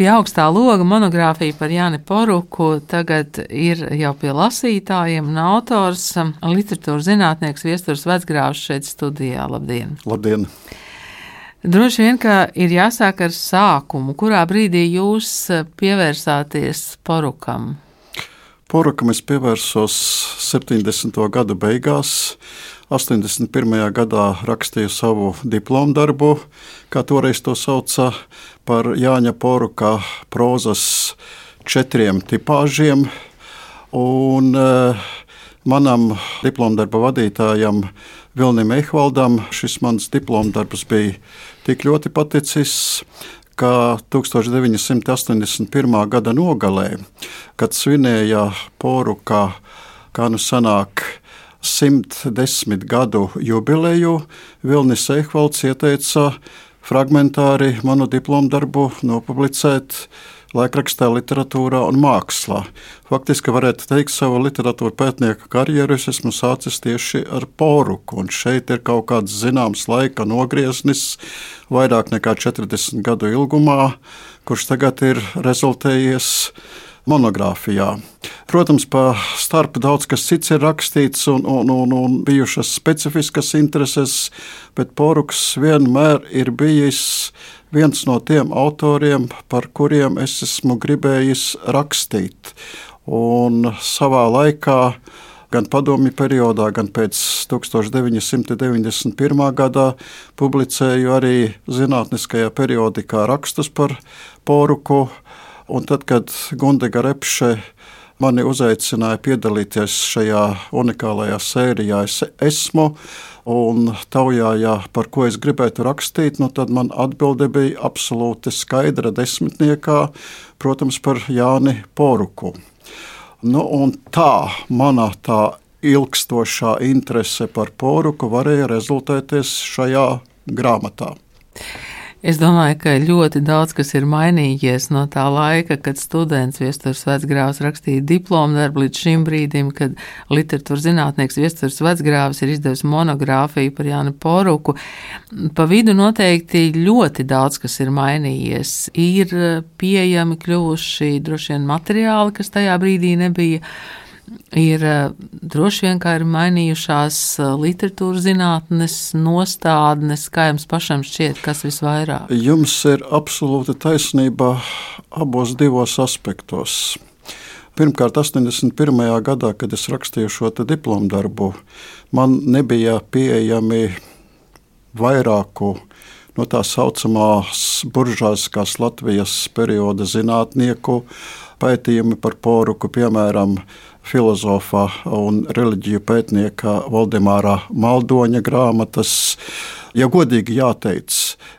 pie augstā loga monogrāfija par Jāni Poruku tagad ir jau pie lasītājiem, un autors um, literatūras zinātnieks Viesturs Vecgrāvs šeit studijā. Labdien! Labdien! Droši vien, ka ir jāsāk ar sākumu. Kurā brīdī jūs uh, pievērsāties porukam? Porukam es pievērsos 70. gada beigās. 81. gadā rakstīju savu diplomu darbu, kā toreiz to sauca par Jāņa Poruka prozas četriem tipāžiem. Un, uh, manam diplomdarba vadītājam Vilnim Eihvaldam šis mans diplomdarbs bija tik ļoti paticis, ka 1981. gada nogalē, kad svinēja poru, kā, kā nu sanāk, 110 gadu jubileju, Vilnis Eihvalds ieteica fragmentāri manu diplomu darbu nopublicēt laikrakstā, literatūrā un mākslā. Faktiski varētu teikt, savu literatūru pētnieka karjeru es esmu sācis tieši ar poruku, un šeit ir kaut kāds zināms laika nogrieznis, vairāk nekā 40 gadu ilgumā, kurš tagad ir rezultējies monogrāfijā. Protams, pa starpu daudz kas cits ir rakstīts un, un, un, un bijušas specifiskas intereses, bet Poruks vienmēr ir bijis viens no tiem autoriem, par kuriem es esmu gribējis rakstīt. Un savā laikā, gan padomju periodā, gan pēc 1991. gadā, publicēju arī zinātniskajā periodikā rakstus par Poruku. Un tad, kad Gundega Repše mani uzaicināja piedalīties šajā unikālajā sērijā, es esmu un taujāja, par ko es gribētu rakstīt, nu tad man atbilde bija absolūti skaidra desmitniekā, protams, par Jāni Poruku. Nu, tā mana tā ilgstošā interese par poruku varēja rezultēties šajā grāmatā. Es domāju, ka ļoti daudz kas ir mainījies no tā laika, kad students Viestures Vecgrāvs rakstīja diplomu darbu līdz šim brīdim, kad literatūras zinātnieks Viestures Vecgrāvs ir izdevis monogrāfiju par Jānu Poruku. Pa vidu noteikti ļoti daudz kas ir mainījies. Ir pieejami kļuvuši droši vien materiāli, kas tajā brīdī nebija ir eh, droši vien kā ir mainījušās eh, literatūras zinātnes nostādnes, kā jums pašam šķiet, kas visvairāk? Jums ir absolūta taisnība abos divos aspektos. Pirmkārt, 81. gadā, kad es rakstīju šo diplomu darbu, man nebija pieejami vairāku no tā saucamās buržāziskās Latvijas perioda zinātnieku pētījumi par poruku, piemēram, filozofa un reliģiju pētnieka Valdemāra Maldoņa grāmatas. Ja godīgi jāteic,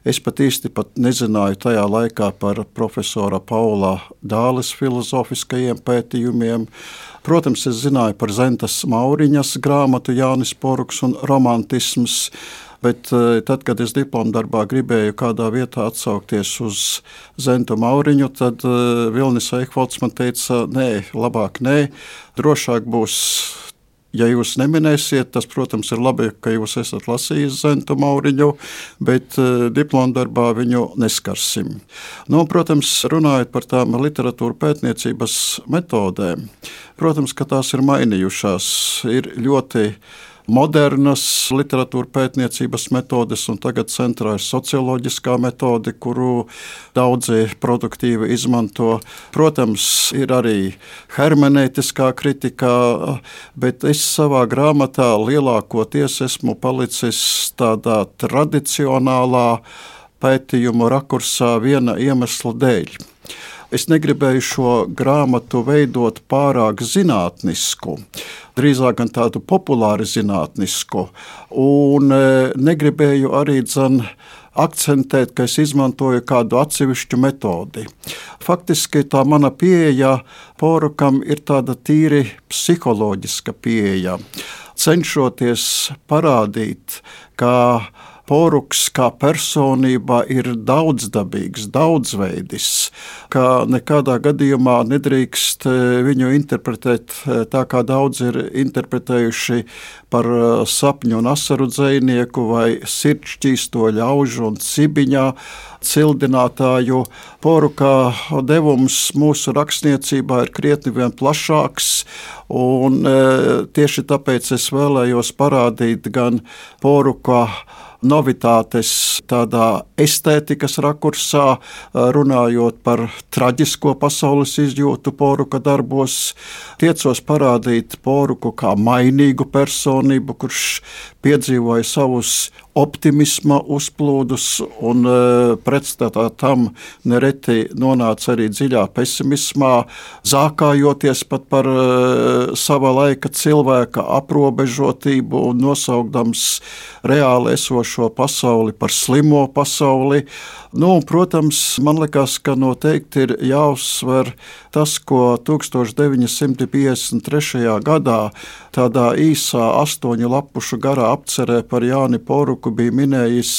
es pat īsti pat nezināju tajā laikā par profesora Paula Dāles filozofiskajiem pētījumiem. Protams, es zināju par Zentas Mauriņas grāmatu Jānis Poruks un romantisms, Bet eh, tad, kad es diplomu darbā gribēju kādā vietā atsaukties uz Zentu Mauriņu, tad eh, Vilnis Eikvalds man teica, nē, labāk nē, drošāk būs Ja jūs neminēsiet, tas, protams, ir labi, ka jūs esat lasījis Zentu Mauriņu, bet uh, diplomdarbā viņu neskarsim. Nu, protams, runājot par tām literatūra pētniecības metodēm, protams, ka tās ir mainījušās. Ir ļoti modernas literatūra pētniecības metodes, un tagad centrā ir socioloģiskā metode, kuru daudzi produktīvi izmanto. Protams, ir arī hermenētiskā kritikā, bet es savā grāmatā lielākoties esmu palicis tādā tradicionālā pētījumu rakursā viena iemesla dēļ. Es negribēju šo grāmatu veidot pārāk zinātnisku, drīzāk gan tādu populāru zinātnisku, un e, negribēju arī dzan akcentēt, ka es izmantoju kādu atsevišķu metodi. Faktiski tā mana pieeja porukam ir tāda tīri psiholoģiska pieeja, cenšoties parādīt, ka Poruks kā personība ir daudzdabīgs, daudzveidīgs, ka nekādā gadījumā nedrīkst e, viņu interpretēt e, tā, kā daudz ir interpretējuši par e, sapņu un asaru dzēnieku vai sirdsčīsto ļaužu un cibiņā cildinātāju. Porukā devums mūsu rakstniecībā ir krietni vien plašāks, un tieši tāpēc es vēlējos parādīt gan porukā novitātes tādā estētikas rakursā, runājot par traģisko pasaules izjūtu poruka darbos, tiecos parādīt poruku kā mainīgu personību, kurš piedzīvoja savus optimisma uzplūdus, un pretstatā tam nereti nonāca arī dziļā pesimismā, zākājoties pat par sava laika cilvēka aprobežotību un nosaukdams reāli esošo pasauli par slimo pasauli. Nu, protams, man liekas, ka noteikti ir jāuzsver tas, ko 1953. gadā tādā īsā astoņu lapušu garā apcerē par Jāni Poruku bija minējis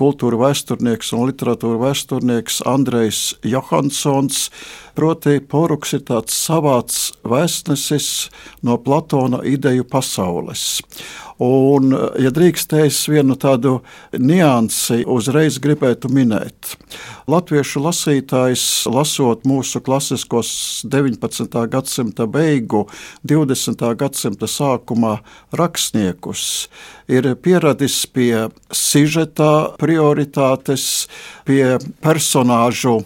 kultūra vēsturnieks un literatūra vēsturnieks Andrejs Johansons. Proti, Poruks ir tāds savāds vēstnesis no Platona ideju pasaules. Un, ja drīkstēs vienu tādu niansi, uzreiz gribētu minēt. Latviešu lasītājs, lasot mūsu klasiskos 19. gadsimta beigu, 20. gadsimta sākumā rakstniekus, ir pieradis pie sižeta prioritātes, pie personāžu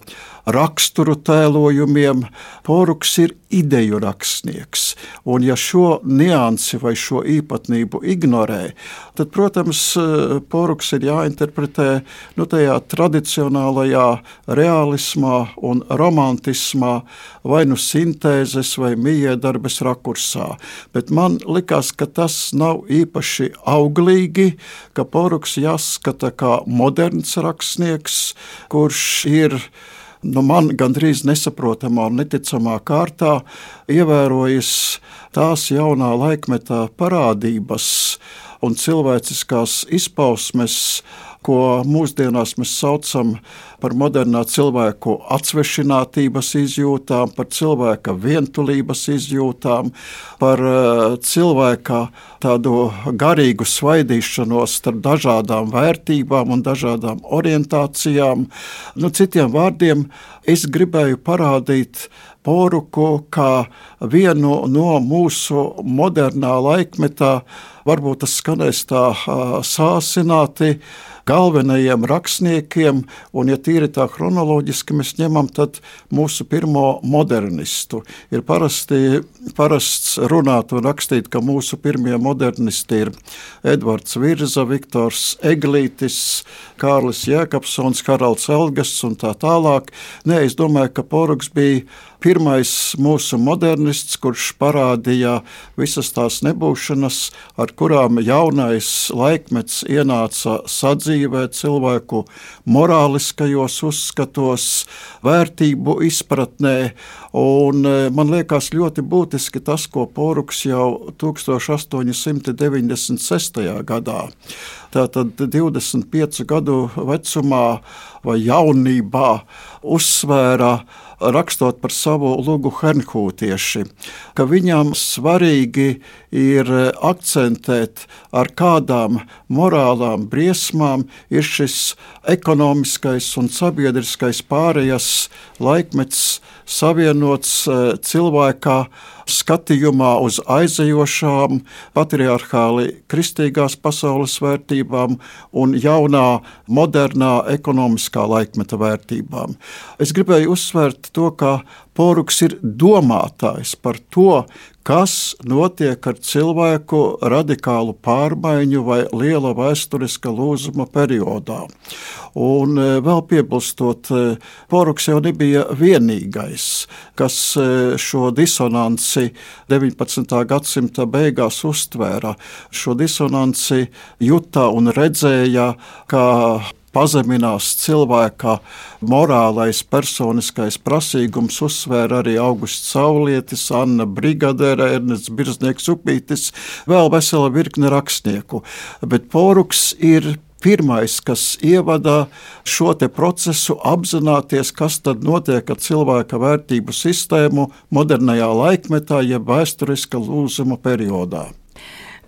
raksturu tēlojumiem. Poruks ir ideju rakstnieks, un ja šo niansi vai šo īpatnību ignorē, tad, protams, Poruks ir jāinterpretē nu, tajā tradicionālajā realismā un romantismā, vai nu sintēzes vai mijiedarbes rakursā. Bet man likās, ka tas nav īpaši auglīgi, ka Poruks jāskata kā moderns rakstnieks, kurš ir nu, man gandrīz nesaprotamā un neticamā kārtā ievērojis tās jaunā laikmetā parādības un cilvēciskās izpausmes, ko mūsdienās mēs saucam par modernā cilvēku atsvešinātības izjūtām, par cilvēka vientulības izjūtām, par uh, cilvēka tādu garīgu svaidīšanos starp dažādām vērtībām un dažādām orientācijām. Nu, citiem vārdiem, es gribēju parādīt poruku kā vienu no mūsu modernā laikmetā, varbūt tas skanēs tā sāsināti, galvenajiem rakstniekiem, un, ja tīri tā chronoloģiski mēs ņemam, tad mūsu pirmo modernistu. Ir parasti, parasts runāt un rakstīt, ka mūsu pirmie modernisti ir Edvards Virza, Viktors Eglītis, Kārlis Jēkabsons, Haralds Elgasts un tā tālāk. Nē, es domāju, ka Poruks bija pirmais mūsu modernists, kurš parādīja visas tās nebūšanas, ar kurām jaunais laikmets ienāca sadzīvē cilvēku morāliskajos uzskatos, vērtību izpratnē. Un e, man liekas ļoti būtiski tas, ko Poruks jau 1896. gadā, tātad 25 gadu vecumā vai jaunībā, uzsvēra rakstot par savu lugu Hernhūtieši, ka viņam svarīgi ir akcentēt, ar kādām morālām briesmām ir šis ekonomiskais un sabiedriskais pārējas laikmets savienots eh, cilvēkā skatījumā uz aizejošām, patriarchāli kristīgās pasaules vērtībām un jaunā, modernā ekonomiskā laikmeta vērtībām. Es gribēju uzsvērt to, ka Poruks ir domātājs par to, kas notiek ar cilvēku radikālu pārmaiņu vai liela vēsturiska lūzuma periodā. Un e, vēl piebilstot, e, Poruks jau nebija vienīgais, kas e, šo disonanci 19. gadsimta beigās uztvēra. Šo disonanci jutā un redzēja, kā pazeminās cilvēka morālais, personiskais prasīgums, uzsvēra arī Augusts Saulietis, Anna Brigadere, Ernests Birznieks Upītis, vēl vesela virkne rakstnieku. Bet Poruks ir pirmais, kas ievada šo procesu, apzināties, kas tad notiek ar cilvēka vērtību sistēmu modernajā laikmetā, jeb vēsturiska lūzuma periodā.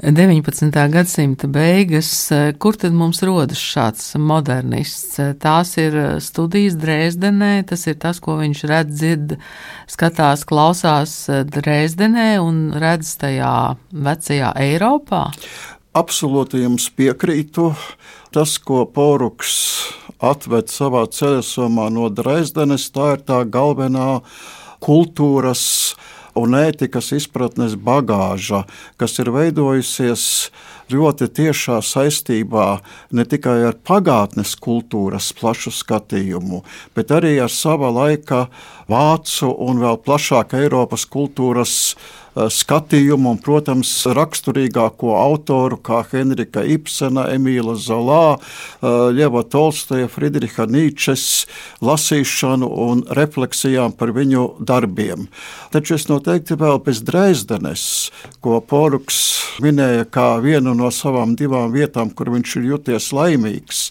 19. gadsimta beigas, kur tad mums rodas šāds modernists? Tās ir studijas Dresdenē, tas ir tas, ko viņš redz, dzird, skatās, klausās Dresdenē un redz tajā vecajā Eiropā. Absolūti jums piekrītu. Tas, ko Poruks atved savā ceļosumā no Dresdenes, tā ir tā galvenā kultūras un ētikas izpratnes bagāža, kas ir veidojusies ļoti tiešā saistībā ne tikai ar pagātnes kultūras plašu skatījumu, bet arī ar sava laika vācu un vēl plašāk Eiropas kultūras skatījumu, un, protams, raksturīgāko autoru kā Henrika Ibsena, Emīla Zolā, Ļeva eh, Tolstoja, Friedriha Nīčes lasīšanu un refleksijām par viņu darbiem. Taču es noteikti vēl bez Dresdenes, ko Poruks minēja kā vienu no savām divām vietām, kur viņš ir juties laimīgs,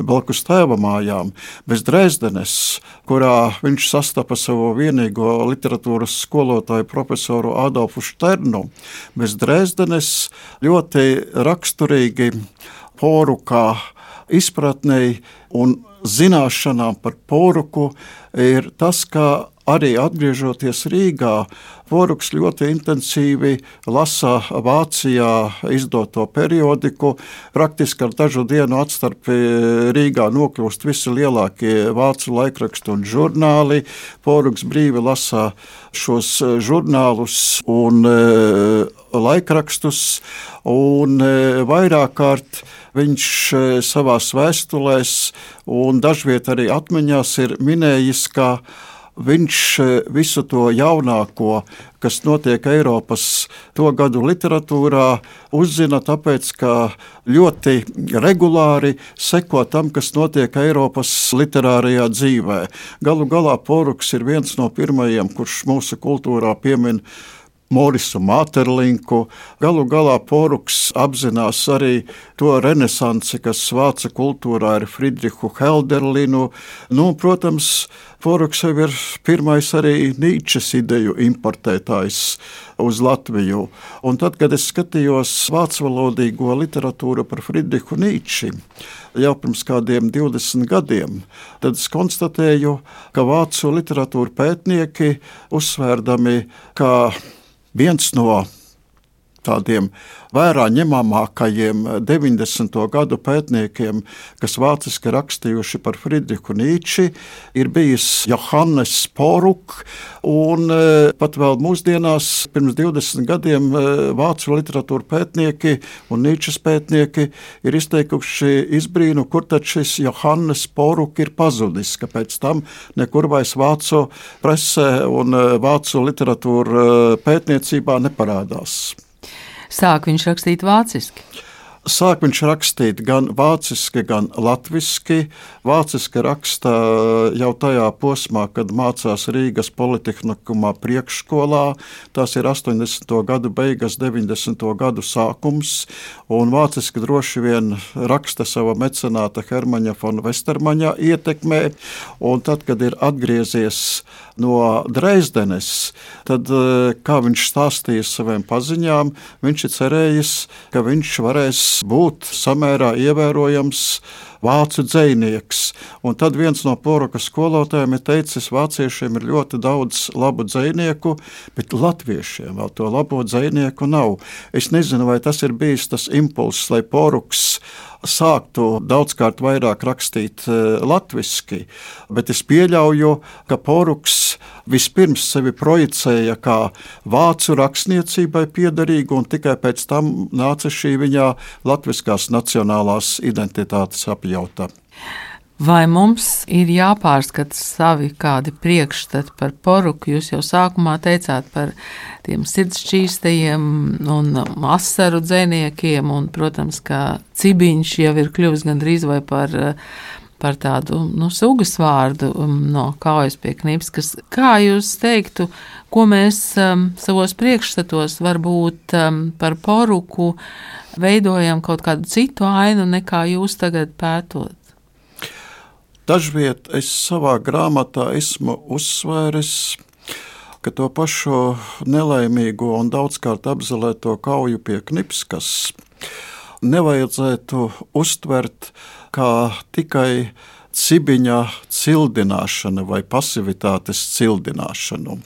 blakus tēva mājām, bez Dresdenes, kurā viņš sastapa savu vienīgo literatūras skolotāju profesoru Adolfu Adolfu Šternu, bez Dresdenes ļoti raksturīgi porukā izpratnei un zināšanām par poruku ir tas, ka arī atgriežoties Rīgā, Poruks ļoti intensīvi lasa Vācijā izdoto periodiku. Praktiski ar dažu dienu atstarpi Rīgā nokļūst visi lielākie vācu laikraksti un žurnāli. Poruks brīvi lasa šos žurnālus un e, laikrakstus, un e, vairāk kārt viņš e, savā vēstulēs un dažviet arī atmiņās ir minējis, ka viņš e, visu to jaunāko, kas notiek Eiropas to gadu literatūrā, uzzina tāpēc, ka ļoti regulāri seko tam, kas notiek Eiropas literārajā dzīvē. Galu galā Poruks ir viens no pirmajiem, kurš mūsu kultūrā piemin Morisu Māterlinku. Galu galā Poruks apzinās arī to renesansi, kas vācu kultūrā ir Friedrihu Helderlinu. Nu, protams, Poruks jau ir pirmais arī Nīčes ideju importētājs uz Latviju. Un tad, kad es skatījos vācu valodīgo literatūru par Friedrihu Nīči, jau pirms kādiem 20 gadiem, tad es konstatēju, ka vācu literatūra pētnieki uzsvērdami, ka viens no tādiem vērā ņemamākajiem 90. gadu pētniekiem, kas vāciski rakstījuši par Friedrichu Nīči, ir bijis Johannes Poruk. Un e, pat vēl mūsdienās, pirms 20 gadiem, e, vācu literatūra pētnieki un Nīčes pētnieki ir izteikuši izbrīnu, kur tad šis Johannes Poruk ir pazudis, ka pēc tam nekur vairs vācu presē un vācu literatūra pētniecībā neparādās. Sāk viņš rakstīt vāciski. Sāk viņš rakstīt gan vāciski, gan latviešu. Vāciski raksta jau tajā posmā, kad mācās Rīgas Politehnikumā priekšskolā. Tas ir 80. gadu beigas, 90. gadu sākums. Vāciski droši vien raksta sava mecenāta Hermaņa von Westermaņa ietekmē. Tad, kad ir atgriezies no Dresdenes, tad, eh, kā viņš stāstīja saviem paziņām, viņš ir cerējis, ka viņš varēs būt samērā ievērojams vācu dzinieks. Un tad viens no poroka skolotājiem ir teicis, ka vāciešiem ir ļoti daudz labu dzinieku, bet latviešiem vēl to labo dzinieku nav. Es nezinu, vai tas ir bijis tas impulss, lai poruks sāktu daudzkārt vairāk rakstīt uh, latviešu, bet es pieļauju, ka poruks vispirms sevi projicēja kā vācu rakstniecībai piederīgu, un tikai pēc tam nāca šī viņa latviskās nacionālās identitātes apjauta. Vai mums ir jāpārskata savi kādi priekšstati par poruku? Jūs jau sākumā teicāt par tiem sirdsčīstajiem un asaru dzēniekiem, un, protams, ka cibiņš jau ir kļuvis gandrīz vai par par tādu nu, sugas vārdu um, no kaujas pie knipskas. Kā jūs teiktu, ko mēs um, savos priekšstatos varbūt um, par poruku veidojam kaut kādu citu ainu nekā jūs tagad pētot? Dažviet es savā grāmatā esmu uzsvēris, ka to pašu nelaimīgo un daudzkārt apzelēto kauju pie knipskas nevajadzētu uztvert kā tikai cibiņa cildināšana vai pasivitātes cildināšanu.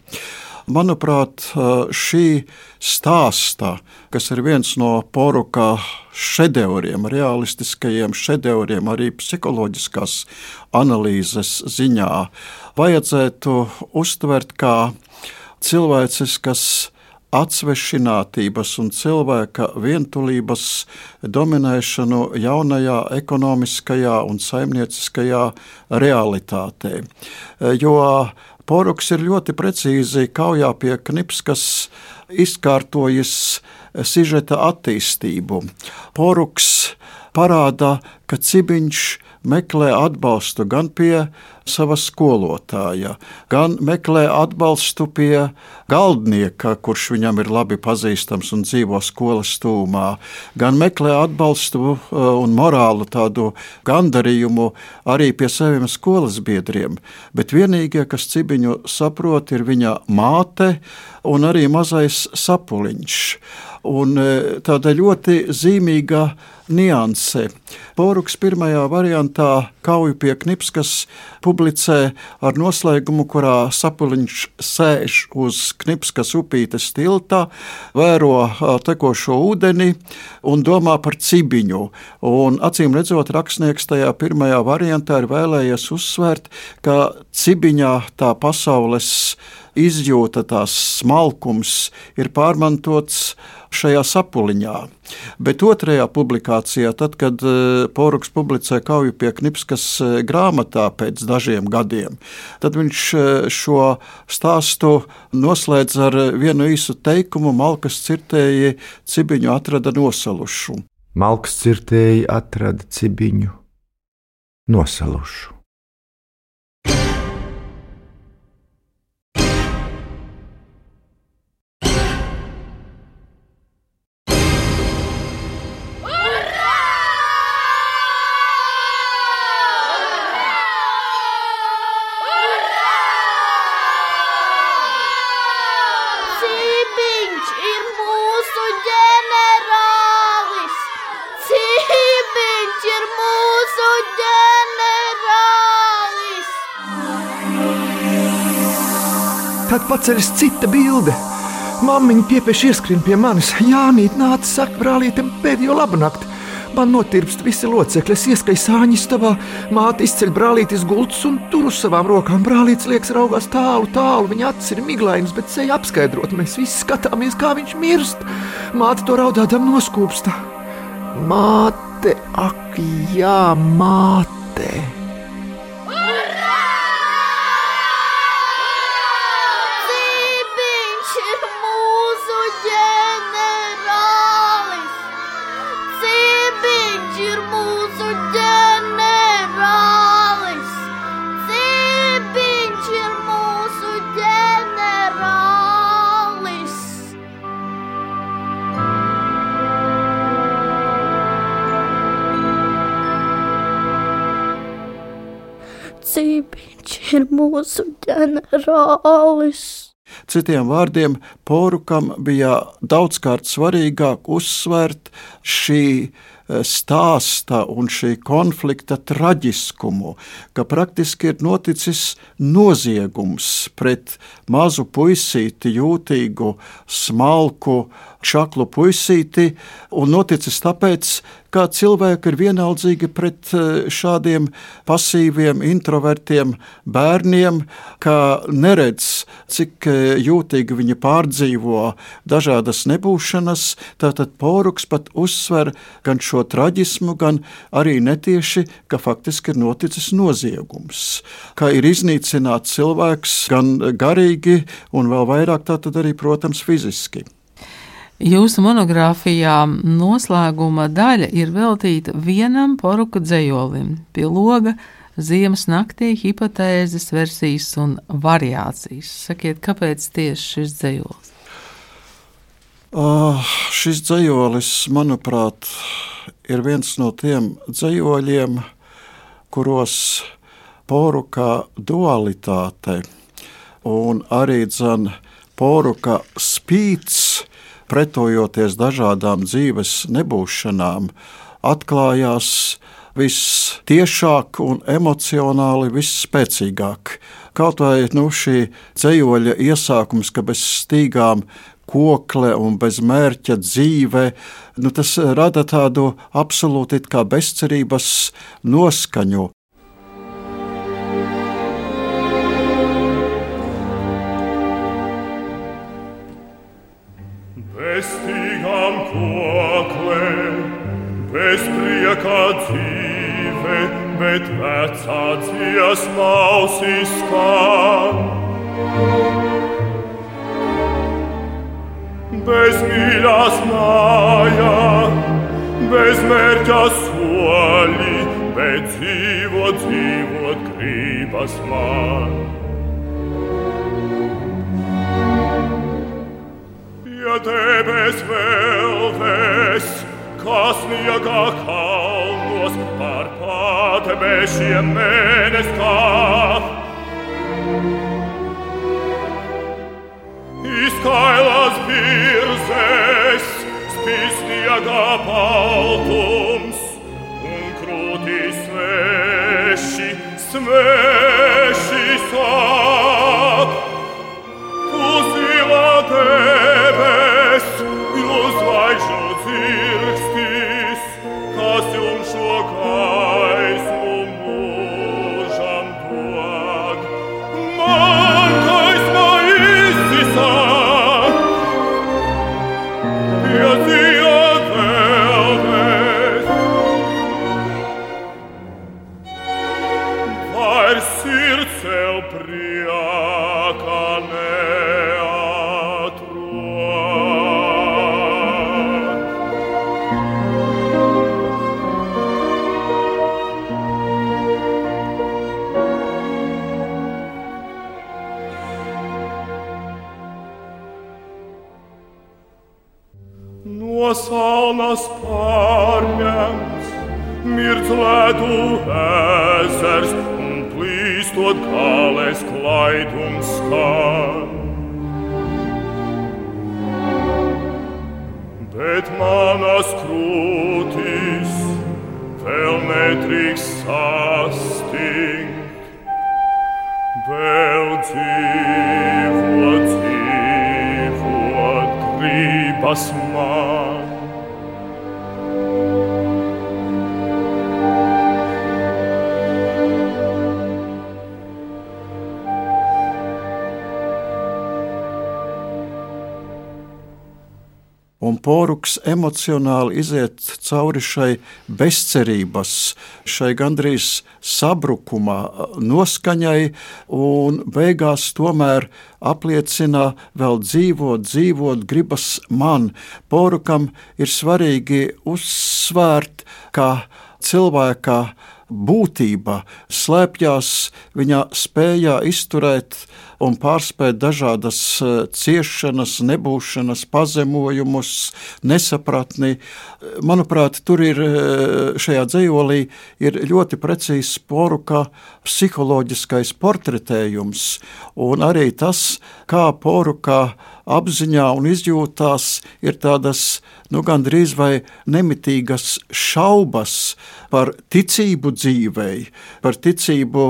Manuprāt, šī stāsta, kas ir viens no poruka šedevriem, realistiskajiem šedevriem, arī psiholoģiskās analīzes ziņā, vajadzētu uztvert kā cilvēciskas atsvešinātības un cilvēka vientulības dominēšanu jaunajā ekonomiskajā un saimnieciskajā realitātē. Jo Poruks ir ļoti precīzi kaujā pie Knipskas izkārtojis sižeta attīstību. Poruks parāda, ka Cibiņš meklē atbalstu gan pie sava skolotāja, gan meklē atbalstu pie galdnieka, kurš viņam ir labi pazīstams un dzīvo skolas tūmā, gan meklē atbalstu uh, un morālu tādu gandarījumu arī pie saviem skolas biedriem. Bet vienīgie, kas cibiņu saprot, ir viņa māte un arī mazais sapuliņš. Un uh, tāda ļoti zīmīga nianse. Poruks pirmajā variantā kauju pie Knipskas publicē ar noslēgumu, kurā sapuliņš sēž uz Knipskas upītes tilta, vēro tekošo ūdeni un domā par cibiņu. Un, acīm redzot, rakstnieks tajā pirmajā variantā ir vēlējies uzsvērt, ka cibiņā tā pasaules izjūta, tās smalkums ir pārmantots šajā sapuliņā. Bet otrajā publikācijā, tad, kad e, Poruks publicē kauju pie Knipskas e, grāmatā pēc dažiem gadiem, tad viņš e, šo stāstu noslēdz ar vienu īsu teikumu: Malkas cirtēji cibiņu atrada nosalušu. Malkas cirtēji atrada cibiņu nosalušu. Tad paceļas cita bilde. Māmiņa piepieši ieskrien pie manis. Jānīt nāca, saka, brālītam pēdējo labu nakti. Man notirpst visi locekļi, es ieskaitu sāņu stāvā, māte izceļ brālītis gultus un tur uz savām rokām. Brālītis liekas raugās tālu, tālu, viņa acis ir miglainas, bet seja apskaidrot. Mēs visi skatāmies, kā viņš mirst. Māte to raudādam noskūpsta. Māte, ak, jā, māte! Ir mūsu ģenerālis. Citiem vārdiem, Porukam bija daudzkārt svarīgāk uzsvērt šī eh, stāsta un šī konflikta traģiskumu, ka praktiski ir noticis noziegums pret mazu puisīti, jūtīgu, smalku, čaklu puisīti, un noticis tāpēc, kā cilvēki ir vienaldzīgi pret eh, šādiem pasīviem, introvertiem bērniem, kā neredz, cik eh, jūtīgi viņi pārdzīvo dažādas nebūšanas. Tātad poruks pat uzsver gan šo traģismu, gan arī netieši, ka faktiski ir noticis noziegums, ka ir iznīcināts cilvēks gan garīgi, un vēl vairāk tātad arī, protams, fiziski. Jūsu monogrāfijā noslēguma daļa ir veltīta vienam poruka dzējolim. Pie loga ziemas naktī, hipotēzes, versijas un variācijas. Sakiet, kāpēc tieši šis dzējolis? Uh, šis dzējolis, manuprāt, ir viens no tiem dzējoļiem, kuros poru kā dualitāte un arī dzan poru kā spīts, pretojoties dažādām dzīves nebūšanām, atklājās vistiešāk un emocionāli visspēcīgāk. Kaut vai nu, šī ceļoļa iesākums, ka bez stīgām kokle un bez mērķa dzīve, nu, tas rada tādu absolūti bezcerības noskaņu. Vecā dziesma ausīs skan bez mīļās mājā, bez mērķa soli, bet dzīvot, dzīvot gribas man. Ja debes vēlvēs, kas sniegā kalnos par pātebešiem mēnes kāp, Izkailas birzes, spīsniega baltums un krūtī sveši, sveši sāk. Tu zila debes, poruks emocionāli iziet cauri šai bezcerības, šai gandrīz sabrukumā, noskaņai, un beigās tomēr apliecina vēl dzīvot, dzīvot, gribas man. Porukam ir svarīgi uzsvērt, ka cilvēka būtība slēpjas viņa spējā izturēt un pārspēt dažādas eh, ciešanas, nebūšanas, pazemojumus, nesapratni. Manuprāt, tur ir eh, šajā ir ļoti precīzs poruka psiholoģiskais portretējums, un arī tas, kā poruka apziņā un izjūtās ir tādas nu, gandrīz vai nemitīgas šaubas par ticību dzīvei, par ticību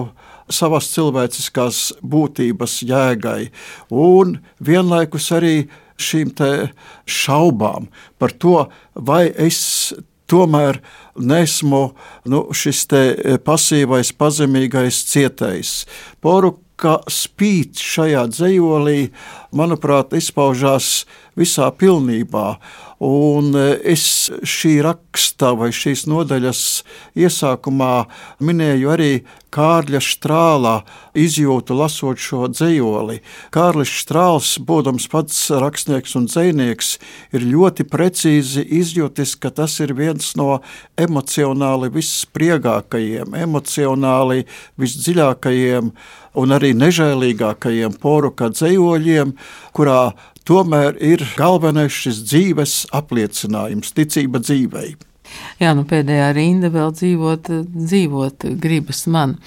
savas cilvēciskās būtības jēgai, un vienlaikus arī šīm šaubām par to, vai es tomēr nesmu nu, šis pasīvais, pazemīgais cietējs. Poru ka spīd šajā dzējolī manuprāt, izpaužās visā pilnībā. Un e, es šī raksta vai šīs nodaļas iesākumā minēju arī Kārļa Strālā izjūtu lasot šo dzējoli. Kārlis Strāls, būdams pats rakstnieks un dzējnieks, ir ļoti precīzi izjūtis, ka tas ir viens no emocionāli visspriegākajiem, emocionāli visdziļākajiem un arī nežēlīgākajiem poruka dzējoļiem, kurā tomēr ir galvenais šis dzīves apliecinājums, ticība dzīvei. Jā, nu pēdējā rinda vēl dzīvot, dzīvot gribas man.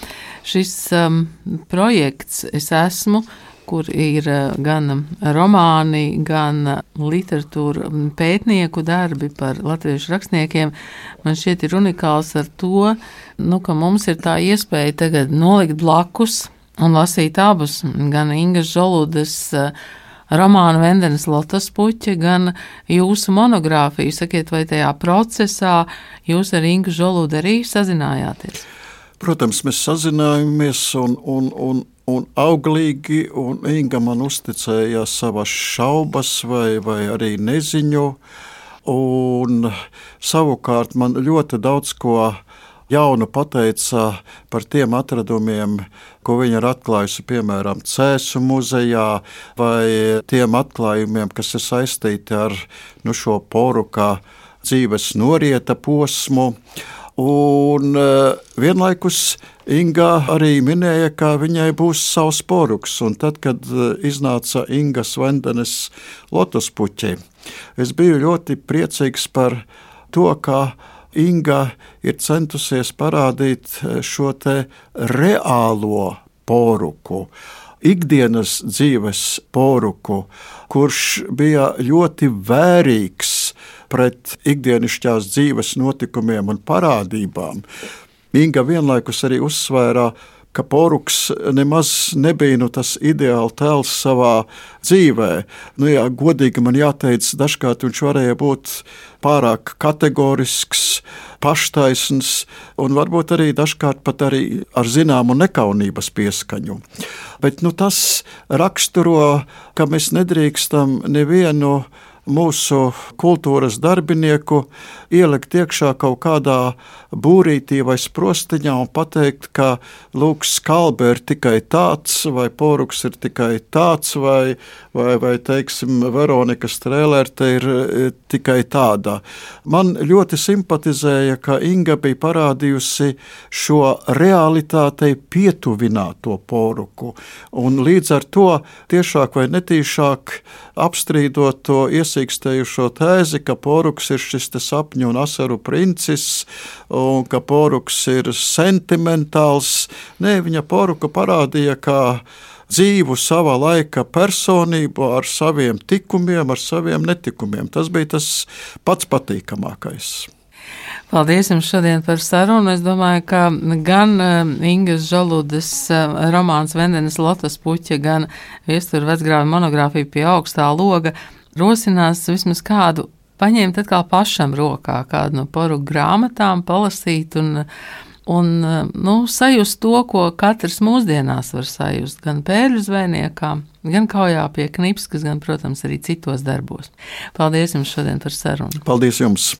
Šis um, projekts es esmu, kur ir uh, gan romāni, gan literatūra pētnieku darbi par latviešu rakstniekiem, man šķiet ir unikāls ar to, nu, ka mums ir tā iespēja tagad nolikt blakus un lasīt abus, gan Ingas Žoludas uh, romānu Vendenes Lotas puķa, gan jūsu monogrāfiju. Sakiet, vai tajā procesā jūs ar Ingu Žoludu arī sazinājāties? Protams, mēs sazinājāmies un, un, un, un auglīgi, un Inga man uzticēja savas šaubas vai, vai arī neziņu, un savukārt man ļoti daudz ko jaunu pateica par tiem atradumiem, ko viņa ir atklājusi piemēram Cēsu muzejā, vai tiem atklājumiem, kas ir saistīti ar nu, šo poru kā dzīves norieta posmu. Un uh, vienlaikus Inga arī minēja, ka viņai būs savs poruks. Tad, kad uh, iznāca Inga Svendenes lotus puķi, es biju ļoti priecīgs par to, ka Inga ir centusies parādīt eh, šo reālo poruku, ikdienas dzīves poruku, kurš bija ļoti vērīgs pret ikdienišķās dzīves notikumiem un parādībām. Inga vienlaikus arī uzsvērā, ka Poruks nemaz nebija nu, tas ideāls tēls savā dzīvē. Nu, jā, godīgi man jāteic, dažkārt viņš varēja būt pārāk kategorisks, paštaisns un varbūt arī dažkārt pat arī ar zināmu nekaunības pieskaņu. Bet nu, tas raksturo, ka mēs nedrīkstam nevienu mūsu kultūras darbinieku ielikt iekšā kaut kādā būrītī vai sprostiņā un pateikt, ka lūk, skalbe ir tikai tāds, vai poruks ir tikai tāds, vai, vai, vai teiksim, Veronika Strēlerte ir e, tikai tāda. Man ļoti simpatizēja, ka Inga bija parādījusi šo realitātei pietuvināto poruku, un līdz ar to tiešāk vai netīšāk apstrīdot to iesīkstējušo tēzi, ka poruks ir šis sapņu un asaru princis, un ka poruks ir sentimentāls. Nē, viņa poruka parādīja, kā dzīvu savā laika personību ar saviem tikumiem, ar saviem netikumiem. Tas bija tas pats patīkamākais. Paldies jums šodien par sarunu. Es domāju, ka gan uh, Ingas Žaludas uh, romāns Vendenes Lotas puķa, gan viestura vecgrāva monogrāfija pie augstā loga rosinās vismaz kādu paņemt atkal pašam rokā kādu no poru grāmatām, palasīt un, un nu, sajust to, ko katrs mūsdienās var sajust. Gan pēļu zvejniekā, gan kaujā pie knipskas, gan, protams, arī citos darbos. Paldies jums šodien par sarunu. Paldies jums!